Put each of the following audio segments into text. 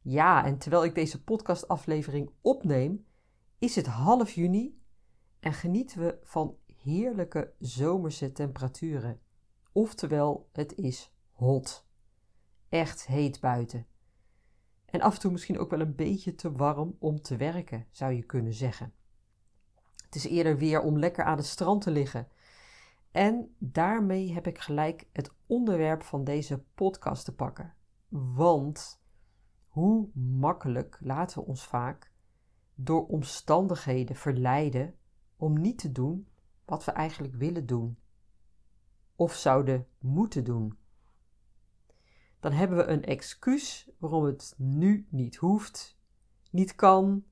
Ja, en terwijl ik deze podcastaflevering opneem, is het half juni en genieten we van heerlijke zomerse temperaturen. Oftewel, het is hot. Echt heet buiten. En af en toe misschien ook wel een beetje te warm om te werken, zou je kunnen zeggen. Het is eerder weer om lekker aan het strand te liggen. En daarmee heb ik gelijk het onderwerp van deze podcast te pakken. Want hoe makkelijk laten we ons vaak door omstandigheden verleiden om niet te doen wat we eigenlijk willen doen of zouden moeten doen. Dan hebben we een excuus waarom het nu niet hoeft, niet kan,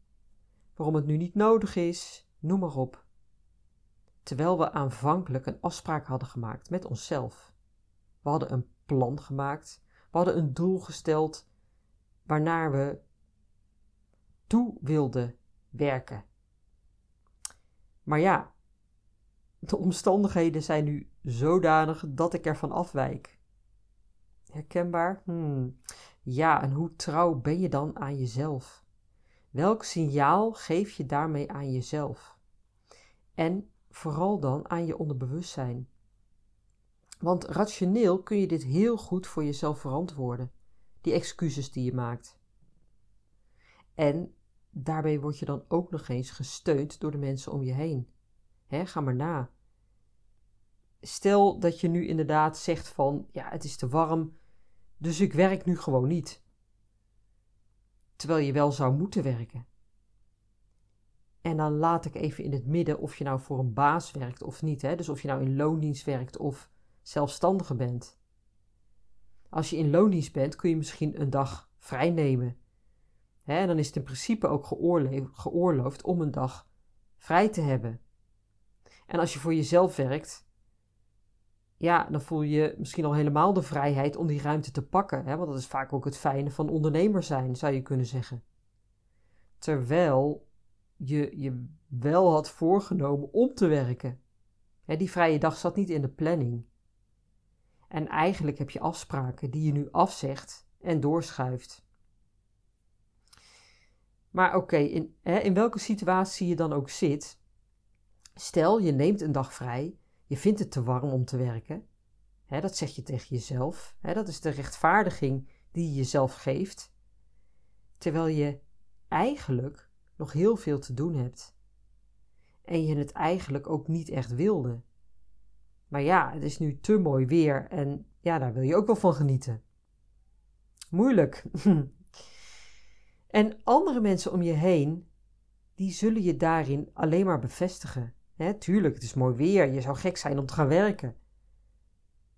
waarom het nu niet nodig is, noem maar op. Terwijl we aanvankelijk een afspraak hadden gemaakt met onszelf. We hadden een plan gemaakt, we hadden een doel gesteld waarnaar we toe wilden werken. Maar ja, de omstandigheden zijn nu zodanig dat ik ervan afwijk. Herkenbaar? Hmm. Ja, en hoe trouw ben je dan aan jezelf? Welk signaal geef je daarmee aan jezelf? En vooral dan aan je onderbewustzijn. Want rationeel kun je dit heel goed voor jezelf verantwoorden die excuses die je maakt. En daarbij word je dan ook nog eens gesteund door de mensen om je heen. Ga maar na. Stel dat je nu inderdaad zegt van, ja, het is te warm, dus ik werk nu gewoon niet. Terwijl je wel zou moeten werken. En dan laat ik even in het midden of je nou voor een baas werkt of niet. Hè? Dus of je nou in loondienst werkt of zelfstandige bent. Als je in loondienst bent, kun je misschien een dag vrij nemen. en dan is het in principe ook geoorloofd om een dag vrij te hebben. En als je voor jezelf werkt, ja, dan voel je misschien al helemaal de vrijheid om die ruimte te pakken. Want dat is vaak ook het fijne van ondernemer zijn, zou je kunnen zeggen. Terwijl je je wel had voorgenomen om te werken. Die vrije dag zat niet in de planning. En eigenlijk heb je afspraken die je nu afzegt en doorschuift. Maar oké, in, in welke situatie je dan ook zit, stel je neemt een dag vrij, je vindt het te warm om te werken, hè, dat zeg je tegen jezelf, hè, dat is de rechtvaardiging die je jezelf geeft, terwijl je eigenlijk nog heel veel te doen hebt en je het eigenlijk ook niet echt wilde. Maar ja, het is nu te mooi weer en ja, daar wil je ook wel van genieten. Moeilijk. en andere mensen om je heen, die zullen je daarin alleen maar bevestigen. Hè, tuurlijk, het is mooi weer, je zou gek zijn om te gaan werken.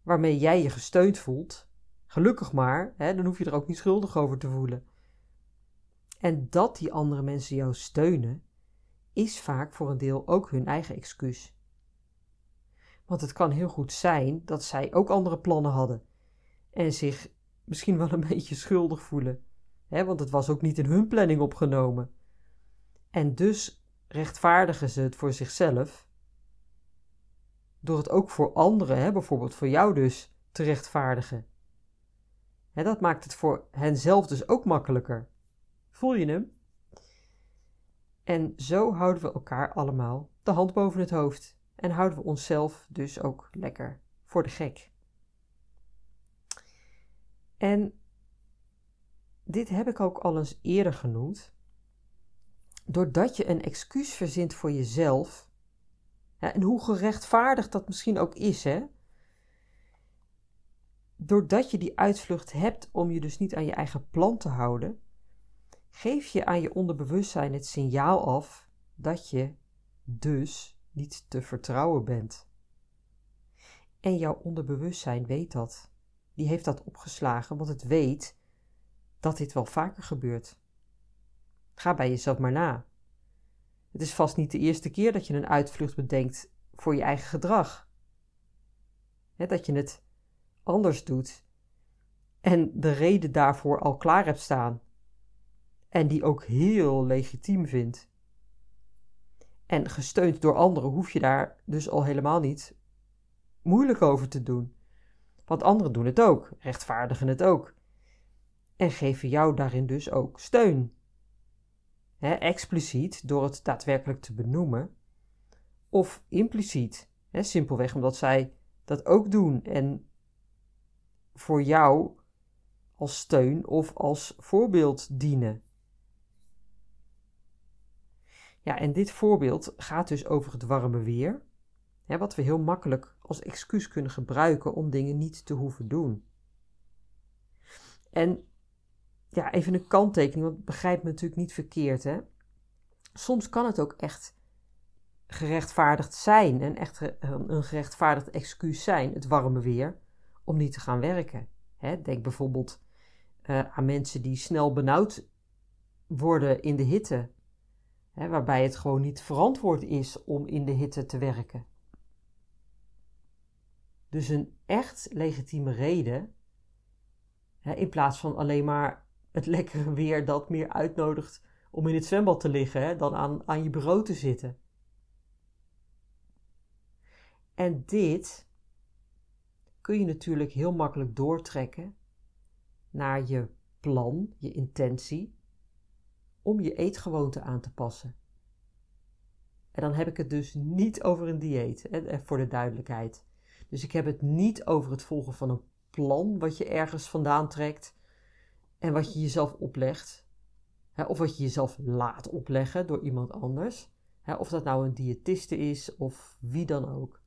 Waarmee jij je gesteund voelt. Gelukkig maar, dan hoef je er ook niet schuldig over te voelen. En dat die andere mensen jou steunen, is vaak voor een deel ook hun eigen excuus. Want het kan heel goed zijn dat zij ook andere plannen hadden en zich misschien wel een beetje schuldig voelen, hè, want het was ook niet in hun planning opgenomen. En dus rechtvaardigen ze het voor zichzelf door het ook voor anderen, hè, bijvoorbeeld voor jou dus, te rechtvaardigen. Hè, dat maakt het voor henzelf dus ook makkelijker. Voel je hem? En zo houden we elkaar allemaal de hand boven het hoofd en houden we onszelf dus ook lekker voor de gek. En dit heb ik ook al eens eerder genoemd. Doordat je een excuus verzint voor jezelf, en hoe gerechtvaardigd dat misschien ook is, hè? Doordat je die uitvlucht hebt om je dus niet aan je eigen plan te houden, geef je aan je onderbewustzijn het signaal af dat je dus niet te vertrouwen bent. En jouw onderbewustzijn weet dat. Die heeft dat opgeslagen, want het weet dat dit wel vaker gebeurt. Ga bij jezelf maar na. Het is vast niet de eerste keer dat je een uitvlucht bedenkt voor je eigen gedrag. dat je het anders doet en de reden daarvoor al klaar hebt staan. En die ook heel legitiem vindt. En gesteund door anderen hoef je daar dus al helemaal niet moeilijk over te doen. Want anderen doen het ook, rechtvaardigen het ook. En geven jou daarin dus ook steun. expliciet door het daadwerkelijk te benoemen, of impliciet, simpelweg omdat zij dat ook doen en voor jou als steun of als voorbeeld dienen. Ja, en dit voorbeeld gaat dus over het warme weer, hè, wat we heel makkelijk als excuus kunnen gebruiken om dingen niet te hoeven doen. En ja, even een kanttekening, want begrijp me natuurlijk niet verkeerd. Hè? Soms kan het ook echt gerechtvaardigd zijn en echt een gerechtvaardigd excuus zijn, het warme weer, om niet te gaan werken. Hè? Denk bijvoorbeeld uh, aan mensen die snel benauwd worden in de hitte, hè, waarbij het gewoon niet verantwoord is om in de hitte te werken. Dus een echt legitieme reden, hè, in plaats van alleen maar het lekkere weer dat meer uitnodigt om in het zwembad te liggen hè, dan aan, aan je bureau te zitten. En dit kun je natuurlijk heel makkelijk doortrekken naar je plan, je intentie, om je eetgewoonte aan te passen. En dan heb ik het dus niet over een dieet, hè, voor de duidelijkheid. Dus ik heb het niet over het volgen van een plan wat je ergens vandaan trekt en wat je jezelf oplegt. Hè, of wat je jezelf laat opleggen door iemand anders. Hè, of dat nou een diëtiste is of wie dan ook.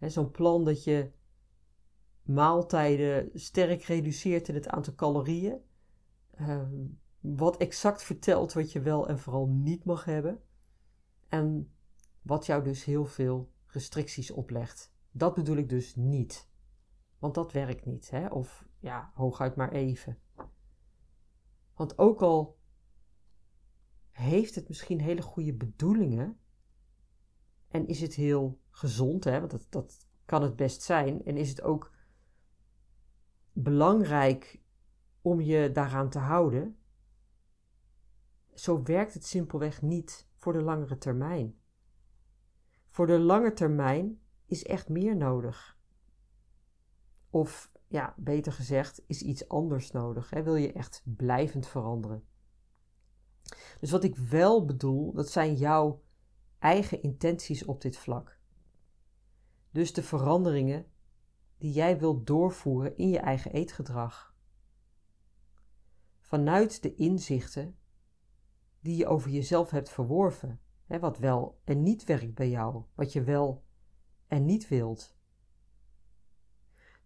Zo'n plan dat je maaltijden sterk reduceert in het aantal calorieën. Ehm, wat exact vertelt wat je wel en vooral niet mag hebben. En wat jou dus heel veel restricties oplegt. Dat bedoel ik dus niet. Want dat werkt niet, hè? of ja, hooguit maar even. Want ook al heeft het misschien hele goede bedoelingen en is het heel gezond, hè? want dat, dat kan het best zijn, en is het ook belangrijk om je daaraan te houden, zo werkt het simpelweg niet voor de langere termijn. Voor de lange termijn is echt meer nodig. Of ja, beter gezegd, is iets anders nodig. Hè? Wil je echt blijvend veranderen? Dus wat ik wel bedoel, dat zijn jouw eigen intenties op dit vlak. Dus de veranderingen die jij wilt doorvoeren in je eigen eetgedrag. Vanuit de inzichten die je over jezelf hebt verworven, hè, wat wel en niet werkt bij jou, wat je wel en niet wilt.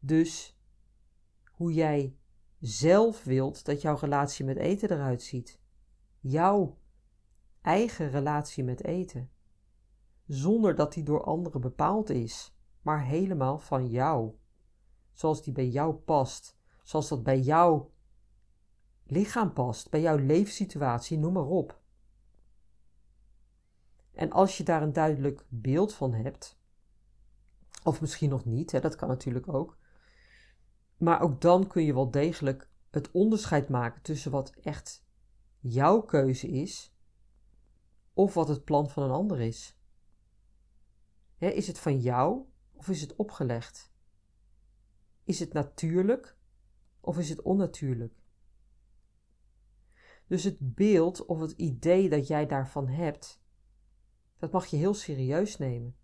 Dus hoe jij zelf wilt dat jouw relatie met eten eruit ziet. Jouw eigen relatie met eten. Zonder dat die door anderen bepaald is, maar helemaal van jou zoals die bij jou past, zoals dat bij jouw lichaam past, bij jouw leefsituatie, noem maar op. En als je daar een duidelijk beeld van hebt, of misschien nog niet, hè, dat kan natuurlijk ook, maar ook dan kun je wel degelijk het onderscheid maken tussen wat echt jouw keuze is, of wat het plan van een ander is. is het van jou of is het opgelegd? Is het natuurlijk of is het onnatuurlijk? Dus het beeld of het idee dat jij daarvan hebt, dat mag je heel serieus nemen.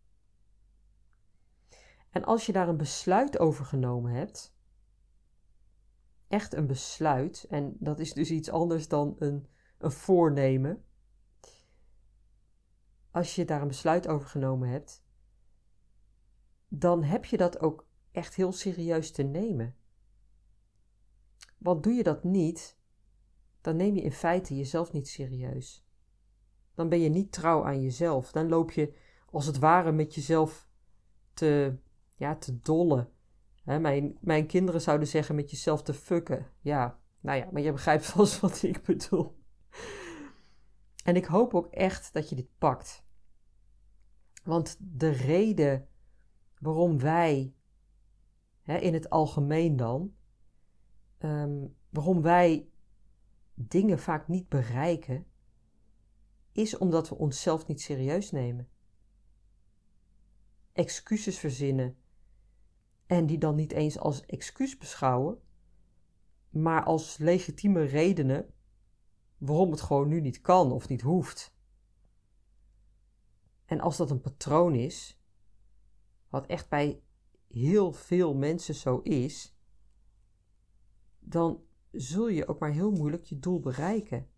En als je daar een besluit over genomen hebt, echt een besluit, en dat is dus iets anders dan een, een voornemen. Als je daar een besluit over genomen hebt, dan heb je dat ook echt heel serieus te nemen. Want doe je dat niet, dan neem je in feite jezelf niet serieus. Dan ben je niet trouw aan jezelf. Dan loop je als het ware met jezelf te, ja, te dollen. mijn, mijn kinderen zouden zeggen met jezelf te fucken. Ja, nou ja, maar je begrijpt vast wat ik bedoel. En ik hoop ook echt dat je dit pakt. Want de reden waarom wij, hè, in het algemeen dan, ehm, waarom wij dingen vaak niet bereiken, is omdat we onszelf niet serieus nemen. Excuses verzinnen en die dan niet eens als excuus beschouwen, maar als legitieme redenen waarom het gewoon nu niet kan of niet hoeft. En als dat een patroon is, wat echt bij heel veel mensen zo is, dan zul je ook maar heel moeilijk je doel bereiken.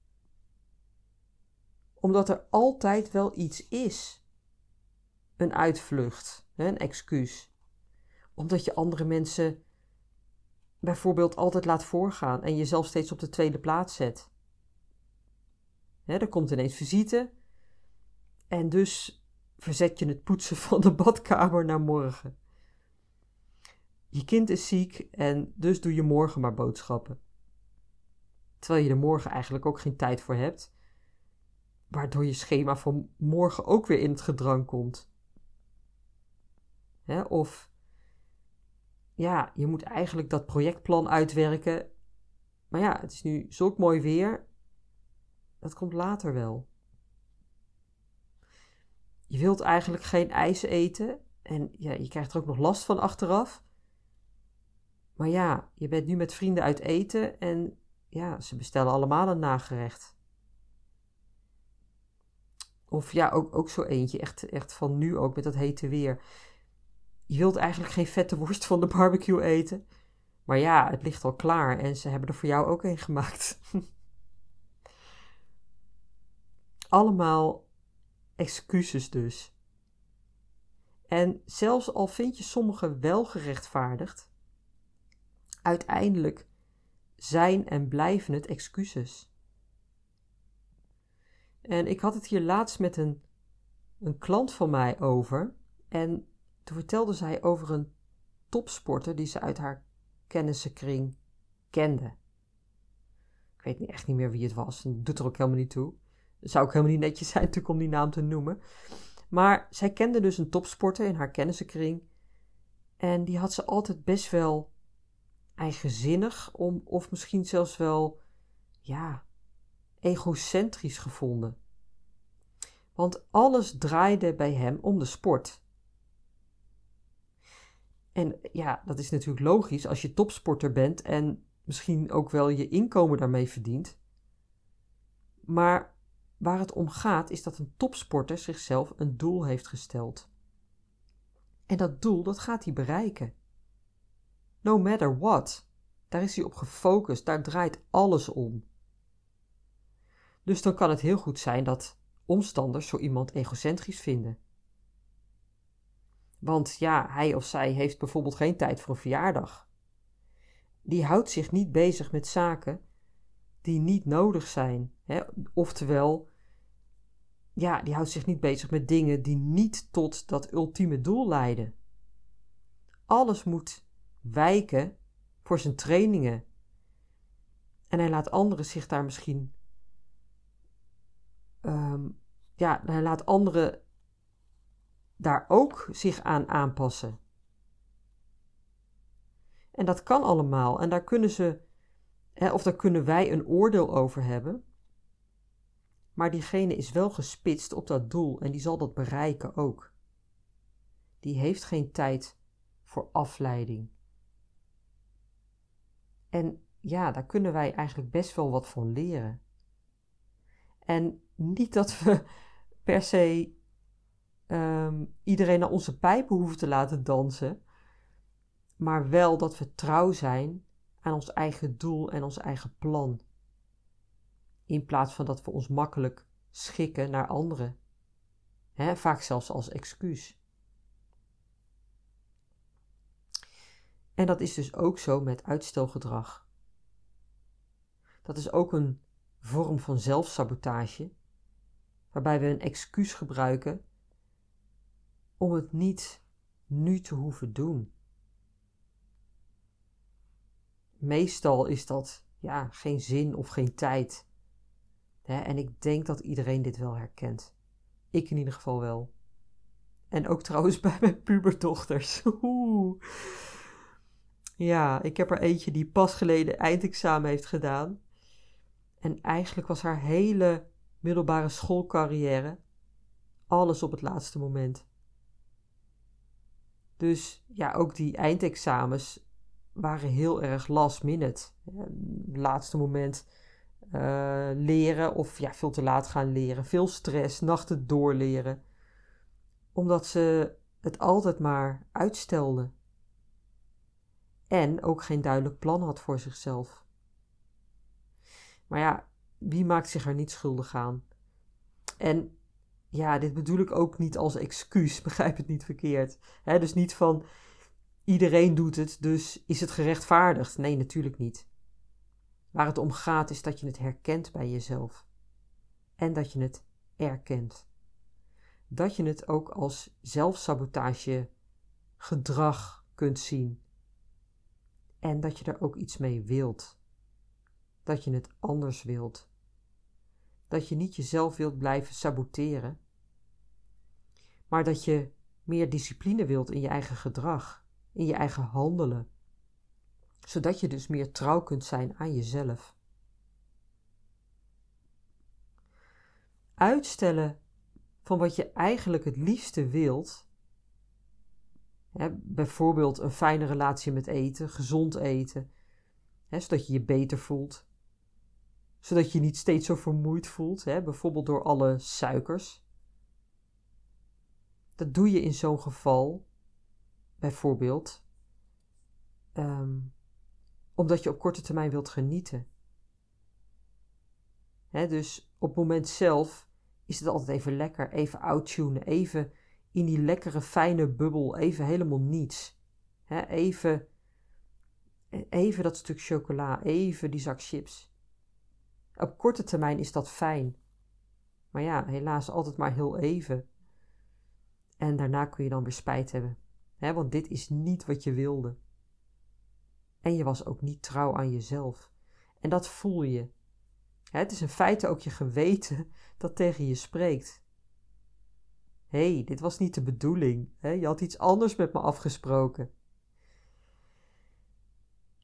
Omdat er altijd wel iets is. Een uitvlucht, een excuus. Omdat je andere mensen bijvoorbeeld altijd laat voorgaan en jezelf steeds op de tweede plaats zet. er komt ineens visite en dus verzet je het poetsen van de badkamer naar morgen. Je kind is ziek en dus doe je morgen maar boodschappen. Terwijl je er morgen eigenlijk ook geen tijd voor hebt, waardoor je schema van morgen ook weer in het gedrang komt. of ja, je moet eigenlijk dat projectplan uitwerken. Maar ja, het is nu zulk mooi weer. Dat komt later wel. Je wilt eigenlijk geen ijs eten en ja, je krijgt er ook nog last van achteraf. Maar ja, je bent nu met vrienden uit eten en ja, ze bestellen allemaal een nagerecht. Of ja, ook, ook zo eentje, echt, echt van nu ook met dat hete weer. Je wilt eigenlijk geen vette worst van de barbecue eten. Maar ja, het ligt al klaar en ze hebben er voor jou ook een gemaakt. Allemaal excuses dus. En zelfs al vind je sommige wel gerechtvaardigd, uiteindelijk zijn en blijven het excuses. En ik had het hier laatst met een, een klant van mij over. En toen vertelde zij over een topsporter die ze uit haar kennissenkring kende. Ik weet echt niet meer wie het was. En doet er ook helemaal niet toe. Het zou ook helemaal niet netjes zijn natuurlijk om die naam te noemen. Maar zij kende dus een topsporter in haar kennissenkring. En die had ze altijd best wel eigenzinnig om, of misschien zelfs wel, ja, egocentrisch gevonden. Want alles draaide bij hem om de sport. En ja, dat is natuurlijk logisch als je topsporter bent en misschien ook wel je inkomen daarmee verdient. Maar waar het om gaat is dat een topsporter zichzelf een doel heeft gesteld. En dat doel, dat gaat hij bereiken. No matter what. Daar is hij op gefocust, daar draait alles om. Dus dan kan het heel goed zijn dat omstanders zo iemand egocentrisch vinden. Want ja, hij of zij heeft bijvoorbeeld geen tijd voor een verjaardag. Die houdt zich niet bezig met zaken die niet nodig zijn. Hè? Oftewel, ja, die houdt zich niet bezig met dingen die niet tot dat ultieme doel leiden. Alles moet wijken voor zijn trainingen. En hij laat anderen zich daar misschien. Um, ja, hij laat anderen daar ook zich aan aanpassen. En dat kan allemaal. En daar kunnen ze, of daar kunnen wij een oordeel over hebben. Maar diegene is wel gespitst op dat doel en die zal dat bereiken ook. Die heeft geen tijd voor afleiding. En ja, daar kunnen wij eigenlijk best wel wat van leren. En niet dat we per se Ehm, iedereen naar onze pijpen hoeven te laten dansen, maar wel dat we trouw zijn aan ons eigen doel en ons eigen plan. In plaats van dat we ons makkelijk schikken naar anderen, vaak zelfs als excuus. En dat is dus ook zo met uitstelgedrag. Dat is ook een vorm van zelfsabotage, waarbij we een excuus gebruiken om het niet nu te hoeven doen. Meestal is dat ja, geen zin of geen tijd. en ik denk dat iedereen dit wel herkent. Ik in ieder geval wel. En ook trouwens bij mijn puberdochters. Oeh. Ja, ik heb er eentje die pas geleden eindexamen heeft gedaan. En eigenlijk was haar hele middelbare schoolcarrière alles op het laatste moment. Dus ja, ook die eindexamens waren heel erg last minute. laatste moment uh, leren of ja, veel te laat gaan leren. Veel stress, nachten doorleren. Omdat ze het altijd maar uitstelde. En ook geen duidelijk plan had voor zichzelf. Maar ja, wie maakt zich er niet schuldig aan? En ja, dit bedoel ik ook niet als excuus, begrijp het niet verkeerd. dus niet van iedereen doet het, dus is het gerechtvaardigd. Nee, natuurlijk niet. Waar het om gaat is dat je het herkent bij jezelf. En dat je het erkent. Dat je het ook als zelfsabotage gedrag kunt zien. En dat je er ook iets mee wilt. Dat je het anders wilt. Dat je niet jezelf wilt blijven saboteren. Maar dat je meer discipline wilt in je eigen gedrag, in je eigen handelen zodat je dus meer trouw kunt zijn aan jezelf. Uitstellen van wat je eigenlijk het liefste wilt, bijvoorbeeld een fijne relatie met eten, gezond eten, zodat je je beter voelt, zodat je niet steeds zo vermoeid voelt, bijvoorbeeld door alle suikers. Dat doe je in zo'n geval bijvoorbeeld um, omdat je op korte termijn wilt genieten. dus op het moment zelf is het altijd even lekker, even outtunen, even in die lekkere fijne bubbel, even helemaal niets. even, even dat stuk chocola, even die zak chips. Op korte termijn is dat fijn. Maar ja, helaas altijd maar heel even. En daarna kun je dan weer spijt hebben. want dit is niet wat je wilde. En je was ook niet trouw aan jezelf. En dat voel je. Het is in feite ook je geweten dat tegen je spreekt. Hé, hey, dit was niet de bedoeling. Je had iets anders met me afgesproken.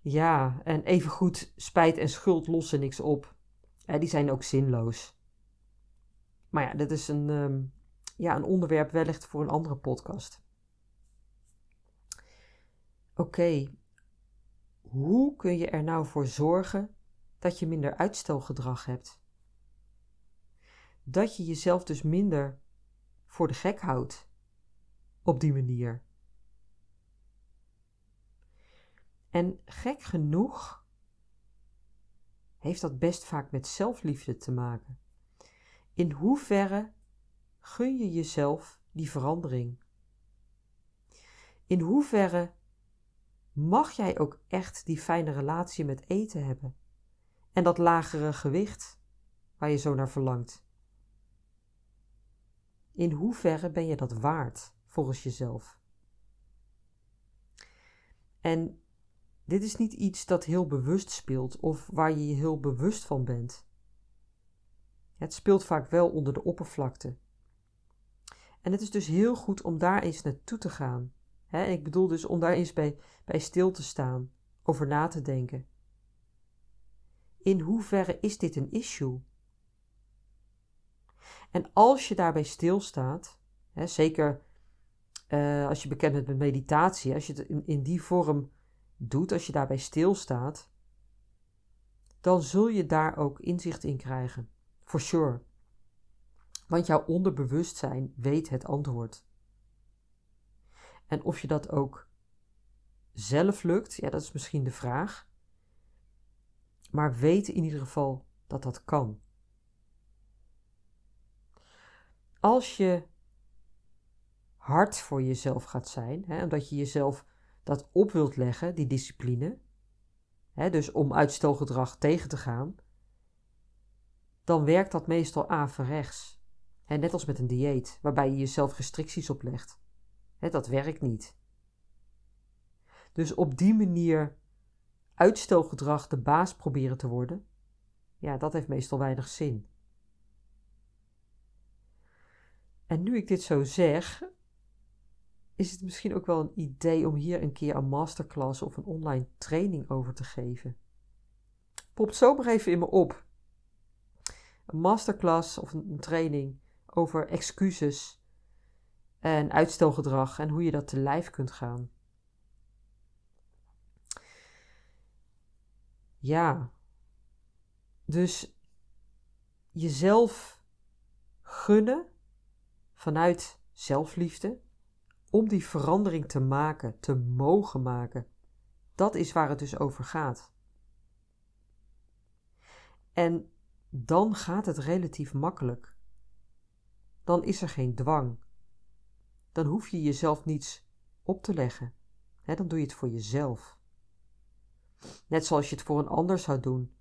Ja, en evengoed spijt en schuld lossen niks op. Die zijn ook zinloos. Maar ja, dit is een, ehm, ja, een onderwerp wellicht voor een andere podcast. Oké, hoe kun je er nou voor zorgen dat je minder uitstelgedrag hebt? Dat je jezelf dus minder voor de gek houdt op die manier. En gek genoeg heeft dat best vaak met zelfliefde te maken. In hoeverre gun je jezelf die verandering? In hoeverre mag jij ook echt die fijne relatie met eten hebben en dat lagere gewicht waar je zo naar verlangt. In hoeverre ben je dat waard volgens jezelf? En dit is niet iets dat heel bewust speelt of waar je je heel bewust van bent. Het speelt vaak wel onder de oppervlakte. En het is dus heel goed om daar eens naartoe te gaan ik bedoel dus om daar eens bij, bij stil te staan, over na te denken. In hoeverre is dit een issue? En als je daarbij stilstaat, hè, zeker uh, als je bekend bent met meditatie, als je het in, in die vorm doet, als je daarbij stilstaat, dan zul je daar ook inzicht in krijgen. For sure. Want jouw onderbewustzijn weet het antwoord. En of je dat ook zelf lukt, ja, dat is misschien de vraag. Maar weet in ieder geval dat dat kan. Als je hard voor jezelf gaat zijn, hè, omdat je jezelf dat op wilt leggen, die discipline, hè, dus om uitstelgedrag tegen te gaan, dan werkt dat meestal averechts. Hè, net als met een dieet, waarbij je jezelf restricties oplegt dat werkt niet. Dus op die manier uitstelgedrag de baas proberen te worden, ja, dat heeft meestal weinig zin. En nu ik dit zo zeg, is het misschien ook wel een idee om hier een keer een masterclass of een online training over te geven. Popt zo maar even in me op. Een masterclass of een training over excuses en uitstelgedrag en hoe je dat te lijf kunt gaan. Ja, dus jezelf gunnen vanuit zelfliefde om die verandering te maken, te mogen maken. Dat is waar het dus over gaat. En dan gaat het relatief makkelijk. Dan is er geen dwang. Dan hoef je jezelf niets op te leggen. dan doe je het voor jezelf. Net zoals je het voor een ander zou doen,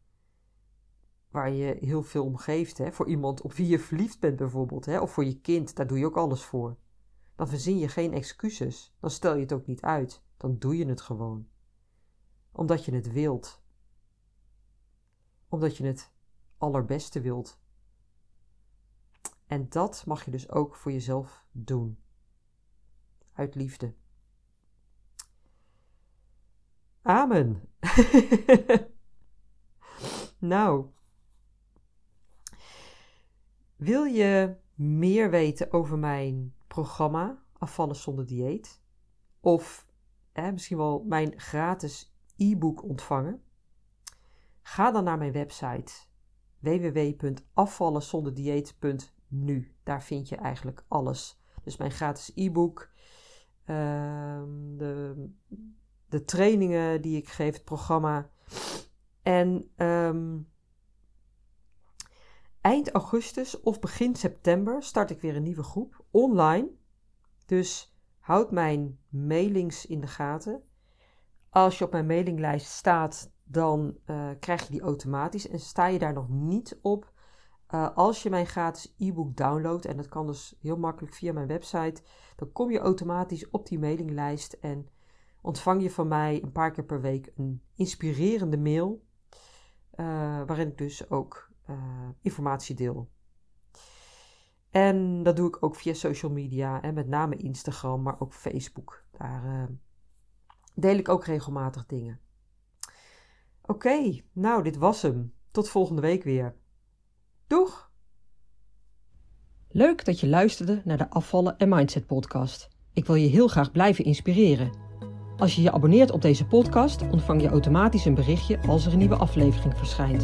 waar je heel veel om geeft. Hè? Voor iemand op wie je verliefd bent bijvoorbeeld, hè? of voor je kind, daar doe je ook alles voor. Dan verzin je geen excuses, dan stel je het ook niet uit, dan doe je het gewoon. Omdat je het wilt. Omdat je het allerbeste wilt. En dat mag je dus ook voor jezelf doen. Uit liefde. Amen. nou, wil je meer weten over mijn programma Afvallen zonder dieet? Of misschien wel mijn gratis e-book ontvangen? Ga dan naar mijn website www.afvallenzonderdieet.nu. Daar vind je eigenlijk alles. Dus mijn gratis e-book, ehm, de, de trainingen die ik geef, het programma. En ehm, eind augustus of begin september start ik weer een nieuwe groep online. Dus houd mijn mailings in de gaten. Als je op mijn mailinglijst staat, dan uh, krijg je die automatisch. En sta je daar nog niet op, uh, als je mijn gratis e-book downloadt, en dat kan dus heel makkelijk via mijn website, dan kom je automatisch op die mailinglijst en ontvang je van mij een paar keer per week een inspirerende mail, uh, waarin ik dus ook informatie deel. En dat doe ik ook via social media, en met name Instagram, maar ook Facebook. Daar deel ik ook regelmatig dingen. Oké, nou, dit was hem. Tot volgende week weer. Doeg! Leuk dat je luisterde naar de Afvallen en Mindset podcast. Ik wil je heel graag blijven inspireren. Als je je abonneert op deze podcast, ontvang je automatisch een berichtje als er een nieuwe aflevering verschijnt.